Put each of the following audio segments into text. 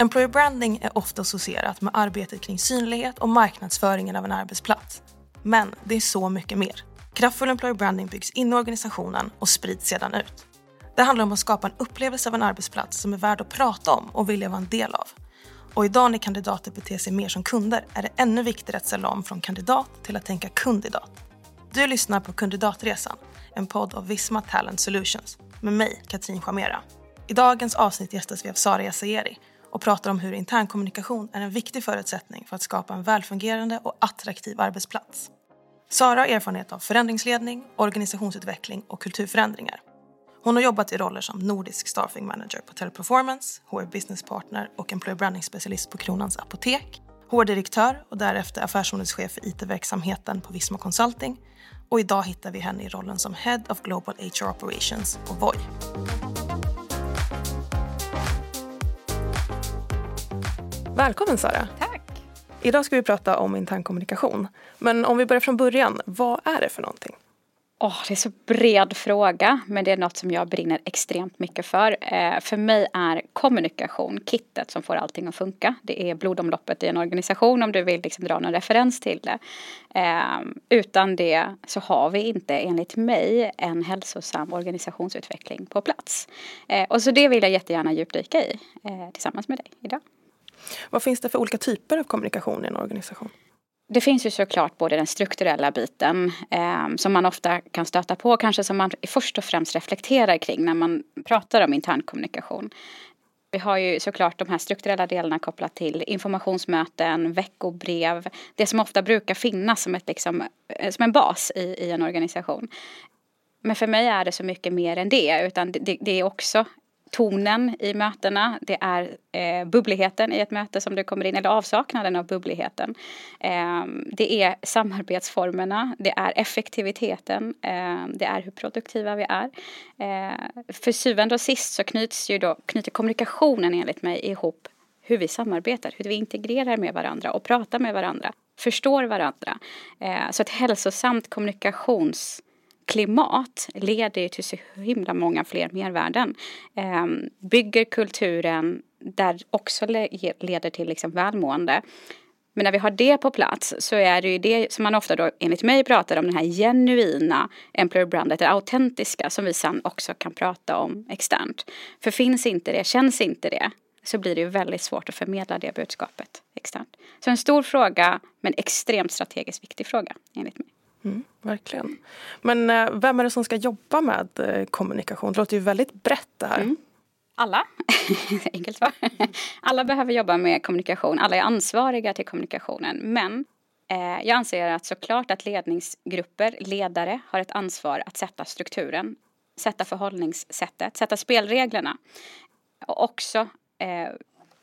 Employer branding är ofta associerat med arbetet kring synlighet och marknadsföringen av en arbetsplats. Men det är så mycket mer. Kraftfull employer branding byggs in i organisationen och sprids sedan ut. Det handlar om att skapa en upplevelse av en arbetsplats som är värd att prata om och vilja vara en del av. Och idag när kandidater beter sig mer som kunder är det ännu viktigare att ställa om från kandidat till att tänka kundidat. Du lyssnar på Kandidatresan, en podd av Visma Talent Solutions med mig, Katrin Schamera. I dagens avsnitt gästas vi av Sara Yassayeri och pratar om hur internkommunikation är en viktig förutsättning för att skapa en välfungerande och attraktiv arbetsplats. Sara har erfarenhet av förändringsledning, organisationsutveckling och kulturförändringar. Hon har jobbat i roller som nordisk staffing manager på Teleperformance, HR business partner och employer branding specialist på Kronans Apotek, HR-direktör och därefter affärsområdeschef för IT-verksamheten på Visma Consulting och idag hittar vi henne i rollen som Head of Global HR Operations på Voi. Välkommen Sara! Tack! Idag ska vi prata om internkommunikation. Men om vi börjar från början, vad är det för någonting? Oh, det är så bred fråga men det är något som jag brinner extremt mycket för. Eh, för mig är kommunikation kittet som får allting att funka. Det är blodomloppet i en organisation om du vill liksom dra någon referens till det. Eh, utan det så har vi inte enligt mig en hälsosam organisationsutveckling på plats. Eh, och så det vill jag jättegärna djupdyka i eh, tillsammans med dig idag. Vad finns det för olika typer av kommunikation i en organisation? Det finns ju såklart både den strukturella biten eh, som man ofta kan stöta på, kanske som man först och främst reflekterar kring när man pratar om internkommunikation. Vi har ju såklart de här strukturella delarna kopplat till informationsmöten, veckobrev, det som ofta brukar finnas som, ett, liksom, eh, som en bas i, i en organisation. Men för mig är det så mycket mer än det, utan det, det är också tonen i mötena, det är eh, bubbligheten i ett möte som du kommer in, eller avsaknaden av bubbligheten. Eh, det är samarbetsformerna, det är effektiviteten, eh, det är hur produktiva vi är. Eh, för syvende och sist så knyts ju då, knyter kommunikationen enligt mig ihop hur vi samarbetar, hur vi integrerar med varandra och pratar med varandra, förstår varandra. Eh, så ett hälsosamt kommunikations klimat leder ju till så himla många fler mervärden. Eh, bygger kulturen där också leder till liksom välmående. Men när vi har det på plats så är det ju det som man ofta då enligt mig pratar om, den här genuina employer brandet, det autentiska som vi sen också kan prata om externt. För finns inte det, känns inte det, så blir det ju väldigt svårt att förmedla det budskapet externt. Så en stor fråga, men extremt strategiskt viktig fråga enligt mig. Mm, verkligen. Men eh, vem är det som ska jobba med eh, kommunikation? Det låter ju väldigt brett det här. Mm. Alla, enkelt svar. Alla behöver jobba med kommunikation, alla är ansvariga till kommunikationen. Men eh, jag anser att såklart att ledningsgrupper, ledare har ett ansvar att sätta strukturen, sätta förhållningssättet, sätta spelreglerna. Och också eh,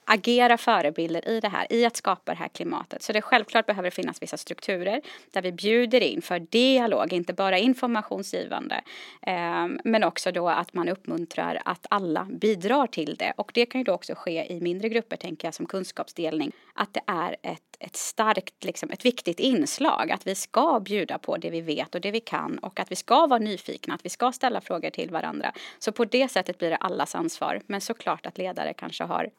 agera förebilder i det här, i att skapa det här klimatet. Så det självklart behöver finnas vissa strukturer där vi bjuder in för dialog, inte bara informationsgivande. Eh, men också då att man uppmuntrar att alla bidrar till det. Och det kan ju då också ske i mindre grupper, tänker jag, som kunskapsdelning. Att det är ett, ett starkt, liksom, ett viktigt inslag. Att vi ska bjuda på det vi vet och det vi kan och att vi ska vara nyfikna, att vi ska ställa frågor till varandra. Så på det sättet blir det allas ansvar. Men såklart att ledare kanske har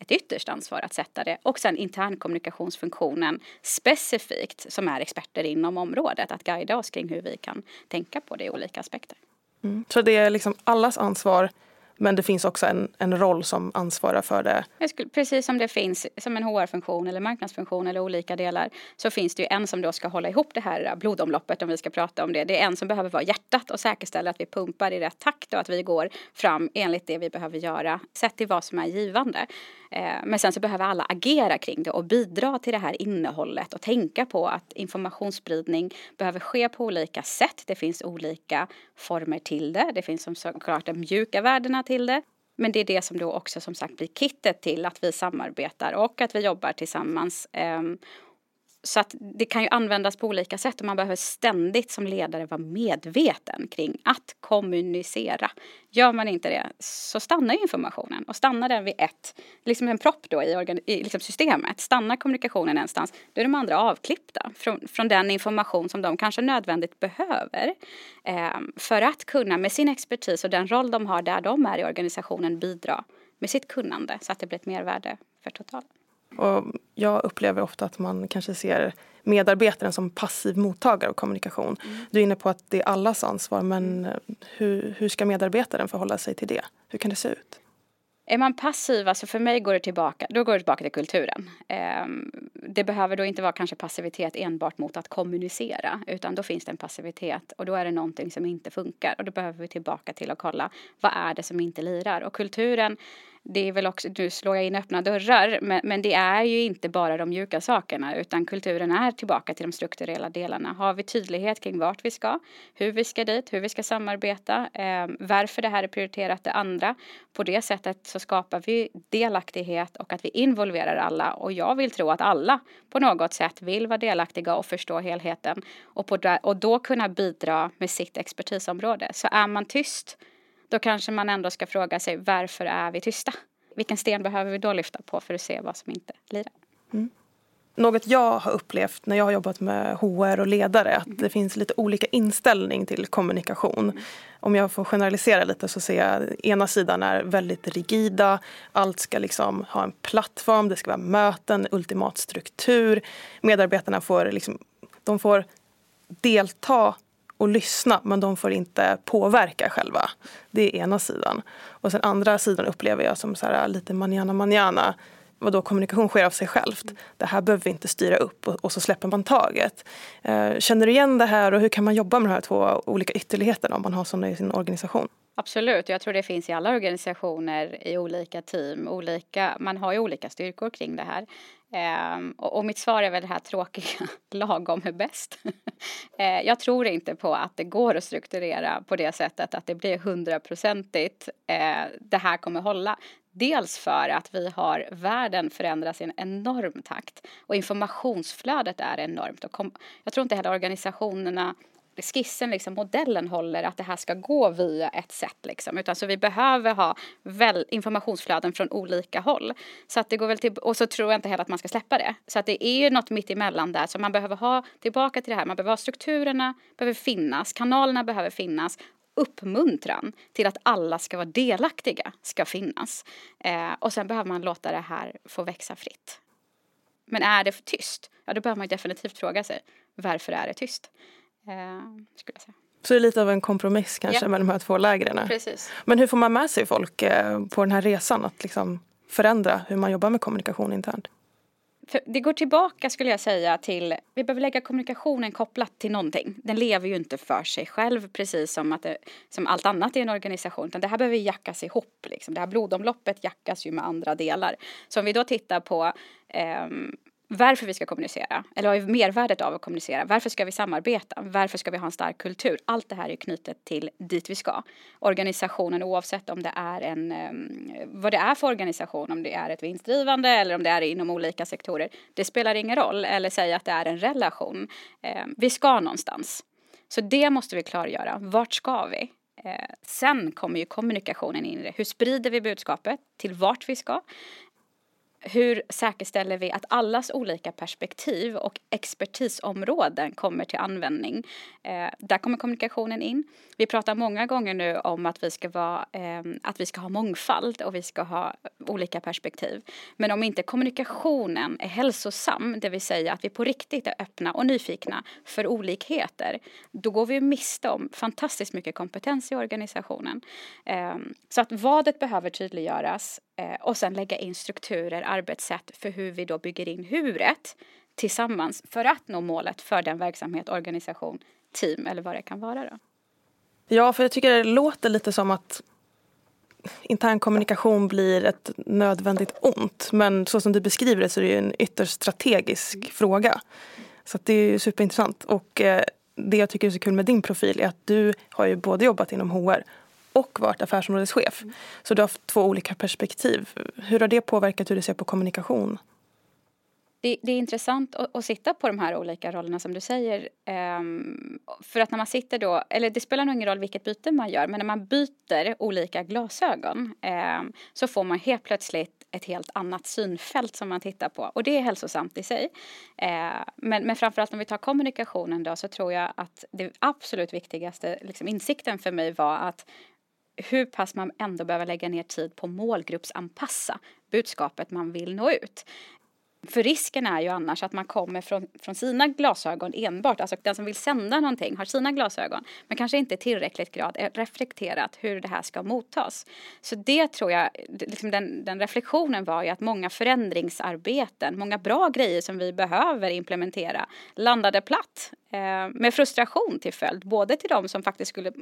ett ytterst ansvar att sätta det. Och sen internkommunikationsfunktionen specifikt som är experter inom området att guida oss kring hur vi kan tänka på det i olika aspekter. Mm. Så det är liksom allas ansvar men det finns också en, en roll som ansvarar för det. Skulle, precis som det finns som en HR-funktion eller marknadsfunktion eller olika delar så finns det ju en som då ska hålla ihop det här blodomloppet om vi ska prata om det. Det är en som behöver vara hjärtat och säkerställa att vi pumpar i rätt takt och att vi går fram enligt det vi behöver göra sett till vad som är givande. Eh, men sen så behöver alla agera kring det och bidra till det här innehållet och tänka på att informationsspridning behöver ske på olika sätt. Det finns olika former till det. Det finns som såklart de mjuka värdena till det. Men det är det som då också som sagt blir kittet till att vi samarbetar och att vi jobbar tillsammans ehm, så att det kan ju användas på olika sätt och man behöver ständigt som ledare vara medveten kring att kommunicera. Gör man inte det så stannar informationen och stannar den vid ett, liksom en propp då i, i liksom systemet, stannar kommunikationen någonstans, då är de andra avklippta från, från den information som de kanske nödvändigt behöver eh, för att kunna med sin expertis och den roll de har där de är i organisationen bidra med sitt kunnande så att det blir ett mervärde för totalen. Och jag upplever ofta att man kanske ser medarbetaren som passiv mottagare av kommunikation. Mm. Du är inne på att det är allas ansvar men hur, hur ska medarbetaren förhålla sig till det? Hur kan det se ut? Är man passiv, alltså för mig går det tillbaka, då går det tillbaka till kulturen. Ehm, det behöver då inte vara kanske passivitet enbart mot att kommunicera utan då finns det en passivitet och då är det någonting som inte funkar och då behöver vi tillbaka till att kolla vad är det som inte lirar och kulturen det är väl också, nu slår jag in öppna dörrar, men, men det är ju inte bara de mjuka sakerna utan kulturen är tillbaka till de strukturella delarna. Har vi tydlighet kring vart vi ska, hur vi ska dit, hur vi ska samarbeta, eh, varför det här är prioriterat det andra. På det sättet så skapar vi delaktighet och att vi involverar alla och jag vill tro att alla på något sätt vill vara delaktiga och förstå helheten och, på, och då kunna bidra med sitt expertisområde. Så är man tyst då kanske man ändå ska fråga sig varför är vi tysta? Vilken sten behöver vi då lyfta på för att se vad som inte lirar? Mm. Något jag har upplevt när jag har jobbat med HR och ledare att det finns lite olika inställning till kommunikation. Om jag får generalisera lite så ser jag ena sidan är väldigt rigida. Allt ska liksom ha en plattform, det ska vara möten, ultimat struktur. Medarbetarna får, liksom, de får delta och lyssna men de får inte påverka själva. Det är ena sidan. Och sen andra sidan upplever jag som så här, lite manana manana. Vadå, kommunikation sker av sig självt. Det här behöver vi inte styra upp och, och så släpper man taget. Eh, känner du igen det här och hur kan man jobba med de här två olika ytterligheterna om man har sådana i sin organisation? Absolut, jag tror det finns i alla organisationer i olika team. Olika, man har ju olika styrkor kring det här. Um, och, och, mitt svar är väl det här tråkiga, lagom är bäst. uh, jag tror inte på att det går att strukturera på det sättet att det blir hundraprocentigt, uh, det här kommer hålla. Dels för att vi har, världen förändras i en enorm takt och informationsflödet är enormt. Och kom, jag tror inte heller organisationerna skissen, liksom, modellen håller att det här ska gå via ett sätt. Liksom. Utan så vi behöver ha väl, informationsflöden från olika håll. Så att det går väl till, och så tror jag inte heller att man ska släppa det. Så att det är ju något mitt emellan där. Så man behöver ha tillbaka till det här. Man behöver ha strukturerna, behöver finnas, kanalerna behöver finnas uppmuntran till att alla ska vara delaktiga ska finnas. Eh, och sen behöver man låta det här få växa fritt. Men är det för tyst? Ja, då behöver man definitivt fråga sig varför är det tyst? Eh, skulle jag säga. Så det är lite av en kompromiss kanske ja. med de här två lägren. Precis. Men hur får man med sig folk eh, på den här resan att liksom förändra hur man jobbar med kommunikation internt? För det går tillbaka skulle jag säga till, vi behöver lägga kommunikationen kopplat till någonting. Den lever ju inte för sig själv precis som, att det, som allt annat i en organisation. Utan det här behöver jackas ihop. Liksom. Det här blodomloppet jackas ju med andra delar. Så om vi då tittar på eh, varför vi ska kommunicera, eller vad är mervärdet av att kommunicera? Varför ska vi samarbeta? Varför ska vi ha en stark kultur? Allt det här är knutet till dit vi ska. Organisationen oavsett om det är en, ehm, vad det är för organisation, om det är ett vinstdrivande eller om det är inom olika sektorer. Det spelar ingen roll, eller säga att det är en relation. Ehm, vi ska någonstans. Så det måste vi klargöra. Vart ska vi? Eh, sen kommer ju kommunikationen in i det. Hur sprider vi budskapet till vart vi ska? Hur säkerställer vi att allas olika perspektiv och expertisområden kommer till användning? Eh, där kommer kommunikationen in. Vi pratar många gånger nu om att vi ska vara, eh, att vi ska ha mångfald och vi ska ha olika perspektiv. Men om inte kommunikationen är hälsosam, det vill säga att vi på riktigt är öppna och nyfikna för olikheter, då går vi miste om fantastiskt mycket kompetens i organisationen. Eh, så att vadet behöver tydliggöras och sen lägga in strukturer, arbetssätt för hur vi då bygger in huret tillsammans för att nå målet för den verksamhet, organisation, team eller vad det kan vara. Då. Ja, för jag tycker det låter lite som att intern kommunikation blir ett nödvändigt ont. Men så som du beskriver det så är det en ytterst strategisk mm. fråga. Så det är superintressant. Och eh, det jag tycker är så kul med din profil är att du har ju både jobbat inom HR och varit affärsområdeschef. Mm. Så du har haft två olika perspektiv. Hur har det påverkat hur du ser på kommunikation? Det, det, är intressant att, att, sitta på de här olika rollerna som du säger. Um, för att när man sitter då, eller det spelar nog ingen roll vilket byte man gör, men när man byter olika glasögon um, så får man helt plötsligt ett helt annat synfält som man tittar på och det är hälsosamt i sig. Uh, men, men framförallt om vi tar kommunikationen då så tror jag att det absolut viktigaste liksom, insikten för mig var att hur pass man ändå behöver lägga ner tid på målgruppsanpassa budskapet man vill nå ut. För risken är ju annars att man kommer från, från sina glasögon enbart, alltså den som vill sända någonting har sina glasögon, men kanske inte tillräckligt grad reflekterat hur det här ska mottas. Så det tror jag, liksom den, den reflektionen var ju att många förändringsarbeten, många bra grejer som vi behöver implementera landade platt Eh, med frustration till följd, både till de som faktiskt skulle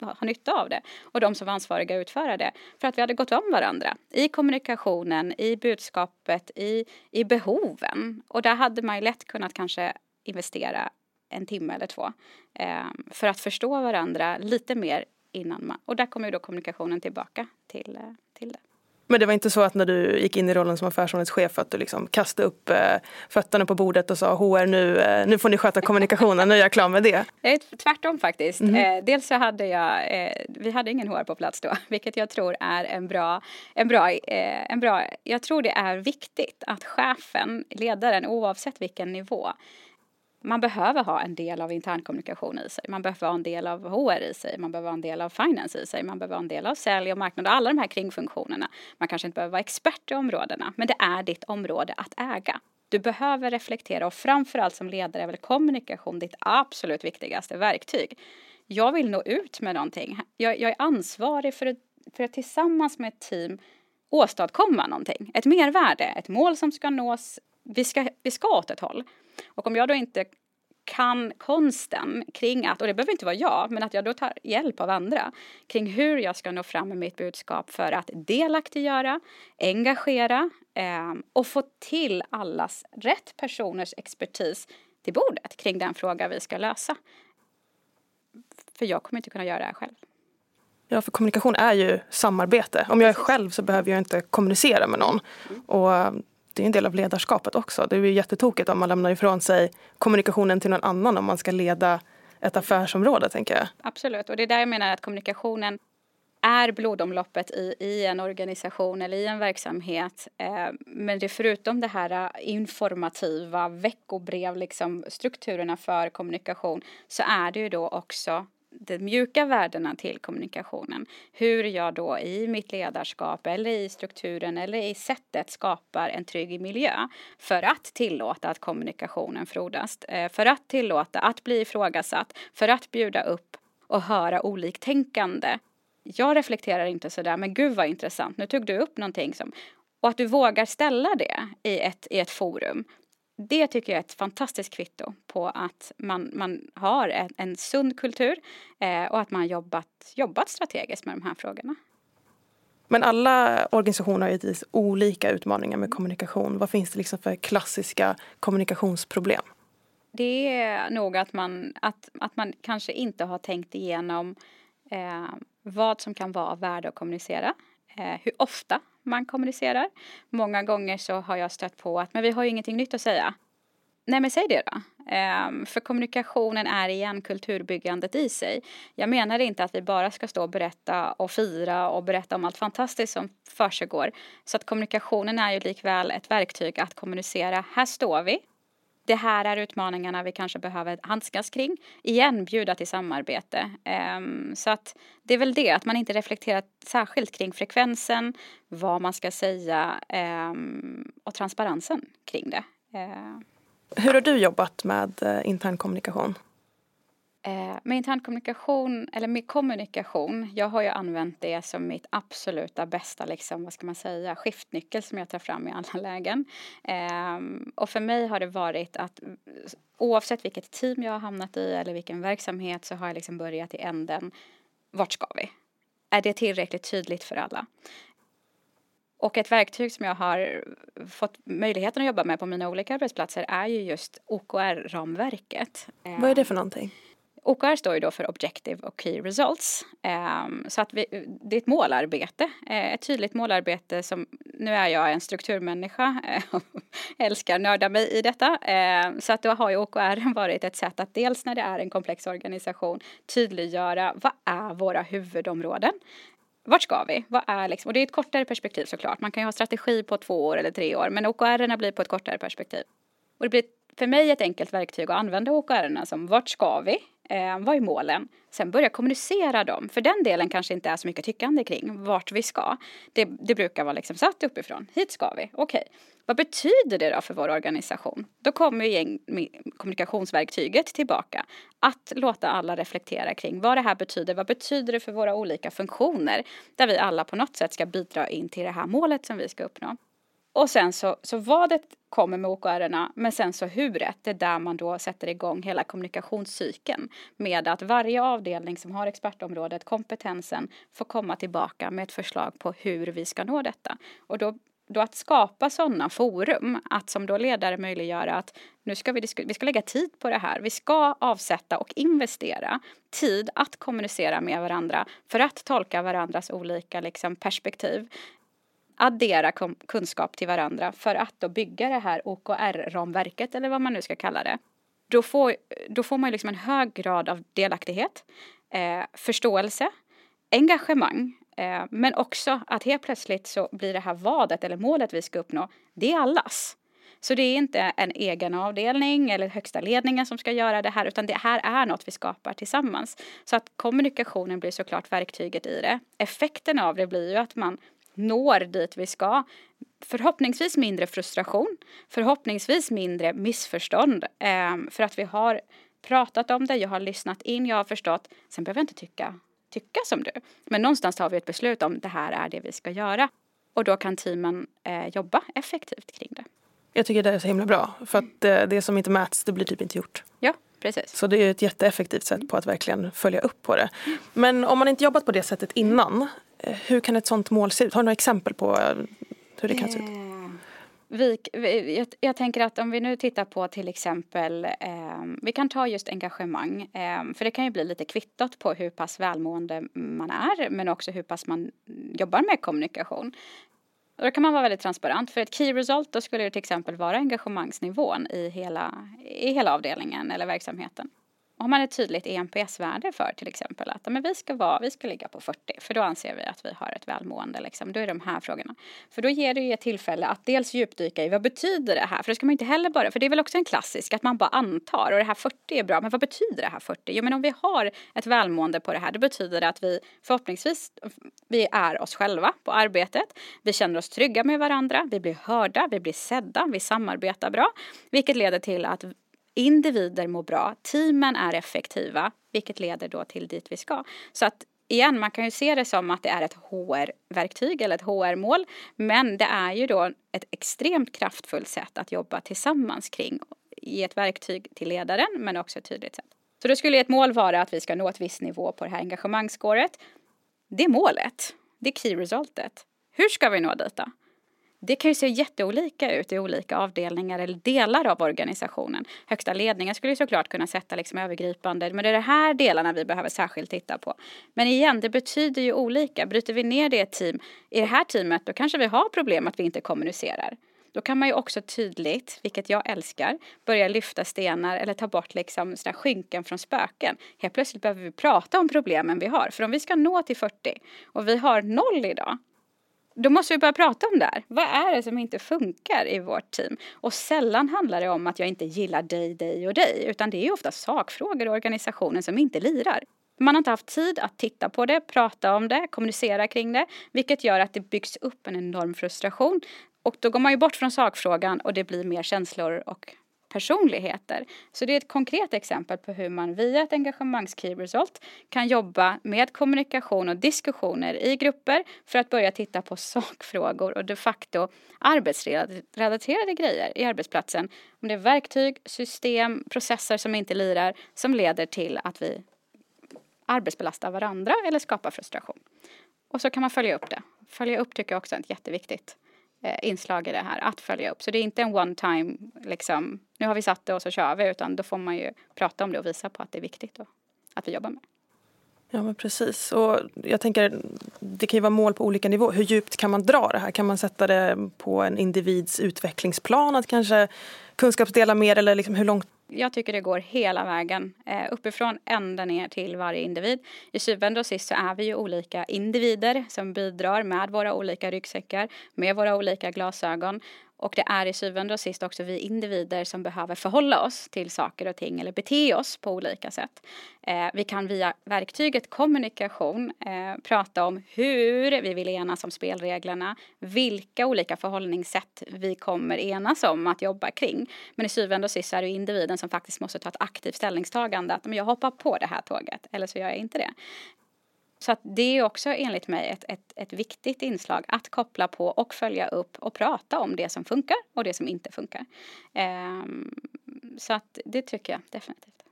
ha nytta av det och de som var ansvariga att utföra det. För att vi hade gått om varandra i kommunikationen, i budskapet, i, i behoven. Och där hade man ju lätt kunnat kanske investera en timme eller två eh, för att förstå varandra lite mer innan man... Och där kommer ju då kommunikationen tillbaka till, eh, till det. Men det var inte så att när du gick in i rollen som affärsområdeschef att du liksom kastade upp eh, fötterna på bordet och sa HR nu, eh, nu får ni sköta kommunikationen, nu är jag klar med det. Tvärtom faktiskt. Mm. Dels så hade jag, vi hade ingen HR på plats då, vilket jag tror är en bra, en bra, en bra, jag tror det är viktigt att chefen, ledaren oavsett vilken nivå man behöver ha en del av internkommunikation i sig. Man behöver ha en del av HR i sig. Man behöver ha en del av finance i sig. Man behöver ha en del av sälj och marknad och alla de här kringfunktionerna. Man kanske inte behöver vara expert i områdena, men det är ditt område att äga. Du behöver reflektera och framförallt som ledare är väl kommunikation ditt absolut viktigaste verktyg. Jag vill nå ut med någonting. Jag, jag är ansvarig för, att, för att tillsammans med ett team åstadkomma någonting. Ett mervärde, ett mål som ska nås. Vi ska, vi ska åt ett håll. Och om jag då inte kan konsten kring att, och det behöver inte vara jag, men att jag då tar hjälp av andra kring hur jag ska nå fram med mitt budskap för att delaktiggöra, engagera eh, och få till allas, rätt personers expertis till bordet kring den fråga vi ska lösa. För jag kommer inte kunna göra det här själv. Ja, för kommunikation är ju samarbete. Om jag är själv så behöver jag inte kommunicera med någon. Mm. Och det är en del av ledarskapet också. Det är ju jättetokigt om man lämnar ifrån sig kommunikationen till någon annan om man ska leda ett affärsområde, tänker jag. Absolut, och det är där jag menar att kommunikationen är blodomloppet i, i en organisation eller i en verksamhet. Eh, men det förutom det här eh, informativa veckobrev, liksom strukturerna för kommunikation, så är det ju då också de mjuka värdena till kommunikationen. Hur jag då i mitt ledarskap eller i strukturen eller i sättet skapar en trygg miljö för att tillåta att kommunikationen frodas, eh, för att tillåta att bli ifrågasatt, för att bjuda upp och höra oliktänkande. Jag reflekterar inte sådär, men gud vad intressant, nu tog du upp någonting som och att du vågar ställa det i ett, i ett forum det tycker jag är ett fantastiskt kvitto på att man, man har en, en sund kultur eh, och att man har jobbat, jobbat strategiskt med de här frågorna. Men alla organisationer har givetvis olika utmaningar med kommunikation. Vad finns det liksom för klassiska kommunikationsproblem? Det är nog att man, att, att man kanske inte har tänkt igenom eh, vad som kan vara av värde att kommunicera. Eh, hur ofta man kommunicerar. Många gånger så har jag stött på att men vi har ju ingenting nytt att säga. Nej men säg det då. Um, för kommunikationen är igen kulturbyggandet i sig. Jag menar inte att vi bara ska stå och berätta och fira och berätta om allt fantastiskt som försiggår. Så att kommunikationen är ju likväl ett verktyg att kommunicera. Här står vi. Det här är utmaningarna vi kanske behöver handskas kring. Igen, bjuda till samarbete. Um, så att det är väl det, att man inte reflekterar särskilt kring frekvensen, vad man ska säga um, och transparensen kring det. Uh. Hur har du jobbat med eh, intern kommunikation? Eh, med intern kommunikation, eller med kommunikation, jag har ju använt det som mitt absoluta bästa, liksom, vad ska man säga, skiftnyckel som jag tar fram i alla lägen. Eh, och för mig har det varit att oavsett vilket team jag har hamnat i eller vilken verksamhet så har jag liksom börjat i änden, vart ska vi? Är det tillräckligt tydligt för alla? Och ett verktyg som jag har fått möjligheten att jobba med på mina olika arbetsplatser är ju just OKR-ramverket. Vad är det för någonting? OKR står ju då för Objective och Key Results. Ehm, så att vi, det är ett målarbete, eh, ett tydligt målarbete som, nu är jag en strukturmänniska eh, älskar nörda mig i detta. Ehm, så att då har ju OKR varit ett sätt att dels när det är en komplex organisation tydliggöra vad är våra huvudområden? vart ska vi? Vad är liksom, och det är ett kortare perspektiv såklart. Man kan ju ha strategi på två år eller tre år, men OKR blir på ett kortare perspektiv. Och det blir för mig ett enkelt verktyg att använda OKR som vart ska vi? Eh, vad är målen? Sen börja kommunicera dem. För den delen kanske inte är så mycket tyckande kring vart vi ska. Det, det brukar vara liksom satt uppifrån. Hit ska vi. Okej. Okay. Vad betyder det då för vår organisation? Då kommer ju kommunikationsverktyget tillbaka. Att låta alla reflektera kring vad det här betyder. Vad betyder det för våra olika funktioner? Där vi alla på något sätt ska bidra in till det här målet som vi ska uppnå. Och sen så, så vadet kommer med OKR, men sen så huret, det är där man då sätter igång hela kommunikationscykeln med att varje avdelning som har expertområdet, kompetensen, får komma tillbaka med ett förslag på hur vi ska nå detta. Och då då att skapa sådana forum, att som då ledare möjliggöra att nu ska vi, vi ska lägga tid på det här. Vi ska avsätta och investera tid att kommunicera med varandra för att tolka varandras olika liksom, perspektiv addera kunskap till varandra för att då bygga det här OKR-ramverket eller vad man nu ska kalla det. Då får, då får man liksom en hög grad av delaktighet, eh, förståelse, engagemang eh, men också att helt plötsligt så blir det här vadet eller målet vi ska uppnå, det är allas. Så det är inte en egen avdelning eller högsta ledningen som ska göra det här utan det här är något vi skapar tillsammans. Så att kommunikationen blir såklart verktyget i det. Effekten av det blir ju att man når dit vi ska. Förhoppningsvis mindre frustration, förhoppningsvis mindre missförstånd eh, för att vi har pratat om det, jag har lyssnat in, jag har förstått. Sen behöver jag inte tycka, tycka som du. Men någonstans har vi ett beslut om det här är det vi ska göra. Och då kan teamen eh, jobba effektivt kring det. Jag tycker det är så himla bra. För att det, eh, det som inte mäts, det blir typ inte gjort. Ja, precis. Så det är ett jätteeffektivt sätt på att verkligen följa upp på det. Men om man inte jobbat på det sättet innan, hur kan ett sånt mål se ut? Har du några exempel på eh, hur det kan se ut? Eh, vi, jag, jag, tänker att om vi nu tittar på till exempel, eh, vi kan ta just engagemang, eh, för det kan ju bli lite kvittot på hur pass välmående man är, men också hur pass man jobbar med kommunikation. Och då kan man vara väldigt transparent, för ett key result då skulle det till exempel vara engagemangsnivån i hela, i hela avdelningen eller verksamheten har man ett tydligt EMPS-värde för till exempel att men vi, ska vara, vi ska ligga på 40 för då anser vi att vi har ett välmående. Liksom. Då är det de här frågorna. För då ger det ju ett tillfälle att dels djupdyka i vad betyder det här? För det ska man inte heller bara, för det är väl också en klassisk att man bara antar och det här 40 är bra, men vad betyder det här 40? Jo men om vi har ett välmående på det här, då betyder det att vi förhoppningsvis vi är oss själva på arbetet. Vi känner oss trygga med varandra, vi blir hörda, vi blir sedda, vi samarbetar bra, vilket leder till att individer mår bra, teamen är effektiva, vilket leder då till dit vi ska. Så att igen, man kan ju se det som att det är ett HR-verktyg eller ett HR-mål, men det är ju då ett extremt kraftfullt sätt att jobba tillsammans kring Ge ett verktyg till ledaren, men också ett tydligt sätt. Så då skulle ett mål vara att vi ska nå ett visst nivå på det här engagemangsskåret. Det är målet. Det är key resultet. Hur ska vi nå dit då? Det kan ju se jätteolika ut i olika avdelningar eller delar av organisationen. Högsta ledningen skulle ju såklart kunna sätta liksom övergripande, men det är de här delarna vi behöver särskilt titta på. Men igen, det betyder ju olika. Bryter vi ner det i ett team, i det här teamet, då kanske vi har problem att vi inte kommunicerar. Då kan man ju också tydligt, vilket jag älskar, börja lyfta stenar eller ta bort liksom sådana skynken från spöken. Helt plötsligt behöver vi prata om problemen vi har. För om vi ska nå till 40 och vi har noll idag, då måste vi börja prata om det här. Vad är det som inte funkar i vårt team? Och sällan handlar det om att jag inte gillar dig, dig och dig, utan det är ofta sakfrågor i organisationen som inte lirar. Man har inte haft tid att titta på det, prata om det, kommunicera kring det, vilket gör att det byggs upp en enorm frustration. Och då går man ju bort från sakfrågan och det blir mer känslor och personligheter. Så det är ett konkret exempel på hur man via ett engagemangs-key result kan jobba med kommunikation och diskussioner i grupper för att börja titta på sakfrågor och de facto arbetsrelaterade grejer i arbetsplatsen. Om det är verktyg, system, processer som inte lirar som leder till att vi arbetsbelastar varandra eller skapar frustration. Och så kan man följa upp det. Följa upp tycker jag också är jätteviktigt Eh, inslag i det här, att följa upp. Så det är inte en one time, liksom, nu har vi satt det och så kör vi, utan då får man ju prata om det och visa på att det är viktigt och att vi jobbar med. Ja men precis. Och jag tänker, det kan ju vara mål på olika nivåer. Hur djupt kan man dra det här? Kan man sätta det på en individs utvecklingsplan? Att kanske kunskapsdela mer eller liksom hur långt jag tycker det går hela vägen, eh, uppifrån ända ner till varje individ. I syvende och sist så är vi ju olika individer som bidrar med våra olika ryggsäckar, med våra olika glasögon. Och det är i syvende och sist också vi individer som behöver förhålla oss till saker och ting eller bete oss på olika sätt. Eh, vi kan via verktyget kommunikation eh, prata om hur vi vill enas om spelreglerna, vilka olika förhållningssätt vi kommer enas om att jobba kring. Men i syvende och sist är det individen som faktiskt måste ta ett aktivt ställningstagande att jag hoppar på det här tåget eller så gör jag inte det. Så att det är också enligt mig ett, ett, ett viktigt inslag att koppla på och följa upp och prata om det som funkar och det som inte funkar. Um, så att det tycker jag definitivt.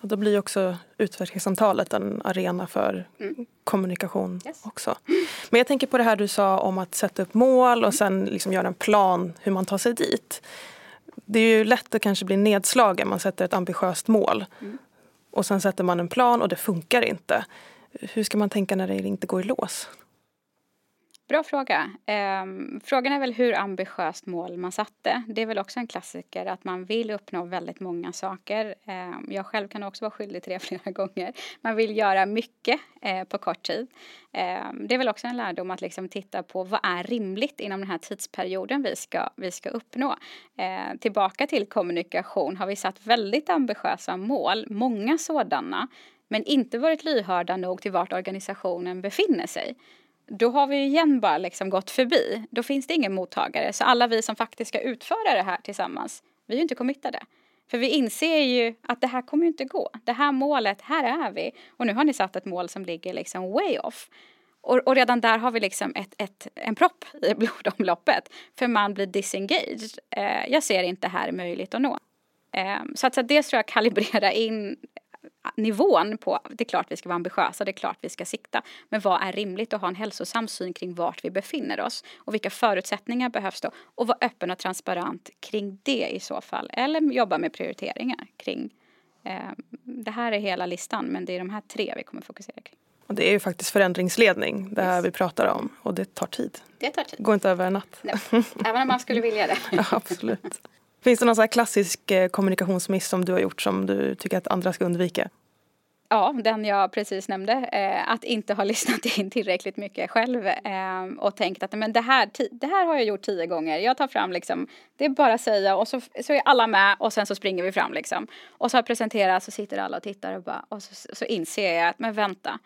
Och då blir också utvecklingssamtalet en arena för mm. kommunikation yes. också. Men jag tänker på det här du sa om att sätta upp mål och sen liksom göra en plan hur man tar sig dit. Det är ju lätt att kanske bli nedslagen, man sätter ett ambitiöst mål. Mm. Och sen sätter man en plan och det funkar inte. Hur ska man tänka när det inte går i lås? Bra fråga. Ehm, frågan är väl hur ambitiöst mål man satte. Det är väl också en klassiker att man vill uppnå väldigt många saker. Ehm, jag själv kan också vara skyldig till det flera gånger. Man vill göra mycket eh, på kort tid. Ehm, det är väl också en lärdom att liksom titta på vad är rimligt inom den här tidsperioden vi ska, vi ska uppnå. Ehm, tillbaka till kommunikation har vi satt väldigt ambitiösa mål, många sådana men inte varit lyhörda nog till vart organisationen befinner sig. Då har vi igen bara liksom gått förbi. Då finns det ingen mottagare. Så alla vi som faktiskt ska utföra det här tillsammans, vi är ju inte committade. För vi inser ju att det här kommer ju inte gå. Det här målet, här är vi. Och nu har ni satt ett mål som ligger liksom way off. Och, och redan där har vi liksom ett, ett, en propp i blodomloppet. För man blir disengaged. Eh, jag ser inte här möjligt att nå. Eh, så att så dels tror jag kalibrera in nivån på, det är klart vi ska vara ambitiösa, det är klart vi ska sikta, men vad är rimligt att ha en hälsosam syn kring vart vi befinner oss och vilka förutsättningar behövs då och vara öppen och transparent kring det i så fall eller jobba med prioriteringar kring eh, det här är hela listan men det är de här tre vi kommer fokusera kring. Och det är ju faktiskt förändringsledning det här yes. vi pratar om och det tar tid. Det tar tid. Går inte över en natt. No. Även om man skulle vilja det. ja, absolut. Finns det någon så klassisk eh, kommunikationsmiss som du har gjort som du tycker att andra ska undvika? Ja, den jag precis nämnde. Eh, att inte ha lyssnat in tillräckligt mycket själv eh, och tänkt att men det, här, det här har jag gjort tio gånger. Jag tar fram liksom, det är bara att säga och så, så är alla med och sen så springer vi fram liksom. Och så har jag presenterat så sitter alla och tittar och bara, och så, så inser jag att men vänta,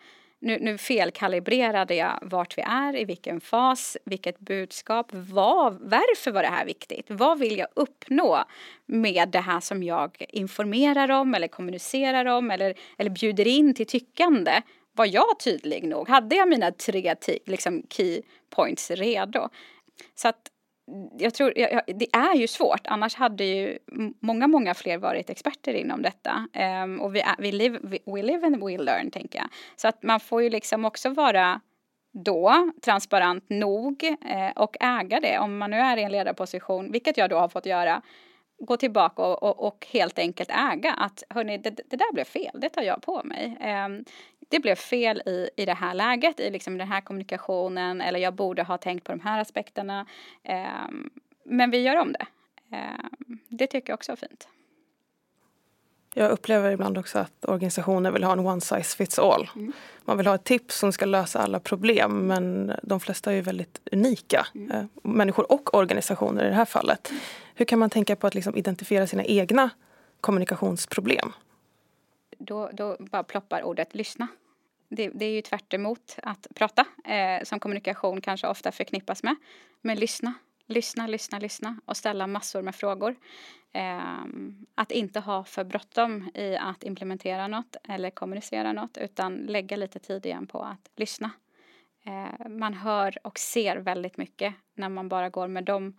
nu, nu felkalibrerade jag vart vi är, i vilken fas, vilket budskap, vad, varför var det här viktigt? Vad vill jag uppnå med det här som jag informerar om eller kommunicerar om eller, eller bjuder in till tyckande? Var jag tydlig nog? Hade jag mina tre liksom, key points redo? Så att jag tror, jag, det är ju svårt, annars hade ju många, många fler varit experter inom detta. Um, och vi, vi live, we live and we learn, tänker jag. Så att man får ju liksom också vara då transparent nog eh, och äga det om man nu är i en ledarposition, vilket jag då har fått göra gå tillbaka och, och, och, helt enkelt äga att hörni, det, det, där blev fel, det tar jag på mig. Eh, det blev fel i, i det här läget, i liksom den här kommunikationen eller jag borde ha tänkt på de här aspekterna. Eh, men vi gör om det. Eh, det tycker jag också är fint. Jag upplever ibland också att organisationer vill ha en one size fits all. Mm. Man vill ha ett tips som ska lösa alla problem men de flesta är ju väldigt unika. Mm. Eh, människor och organisationer i det här fallet. Mm. Hur kan man tänka på att liksom identifiera sina egna kommunikationsproblem? Då, då bara ploppar ordet lyssna. Det, det är ju tvärt att prata, eh, som kommunikation kanske ofta förknippas med. Men lyssna, lyssna, lyssna, lyssna och ställa massor med frågor. Eh, att inte ha för bråttom i att implementera något eller kommunicera något utan lägga lite tid igen på att lyssna. Eh, man hör och ser väldigt mycket när man bara går med de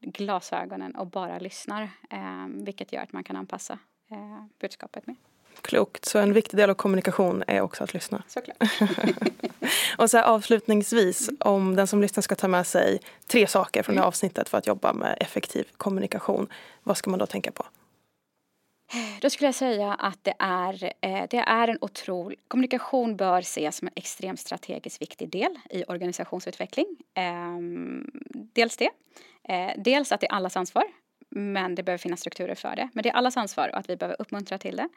glasögonen och bara lyssnar. Eh, vilket gör att man kan anpassa eh, budskapet mer. Klokt. Så en viktig del av kommunikation är också att lyssna. Såklart. och så avslutningsvis, om den som lyssnar ska ta med sig tre saker från det här mm. avsnittet för att jobba med effektiv kommunikation. Vad ska man då tänka på? Då skulle jag säga att det är, eh, det är en otrolig... Kommunikation bör ses som en extremt strategiskt viktig del i organisationsutveckling. Ehm, dels det. Eh, dels att det är allas ansvar men det behöver finnas strukturer för det. Men det är allas ansvar och att vi behöver uppmuntra till det.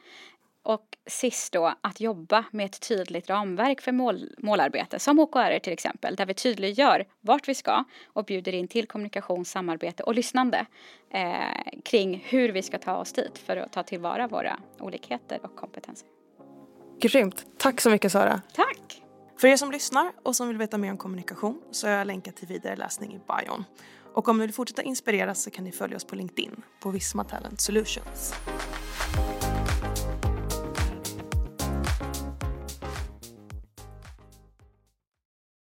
Och sist då att jobba med ett tydligt ramverk för mål, målarbete som OKR till exempel där vi tydliggör vart vi ska och bjuder in till kommunikation, samarbete och lyssnande eh, kring hur vi ska ta oss dit för att ta tillvara våra olikheter och kompetenser. Grymt. Tack så mycket Sara. Tack. För er som lyssnar och som vill veta mer om kommunikation så har jag länkat till vidare läsning i bion. Och om ni vill fortsätta inspireras så kan ni följa oss på LinkedIn på Visma Talent Solutions.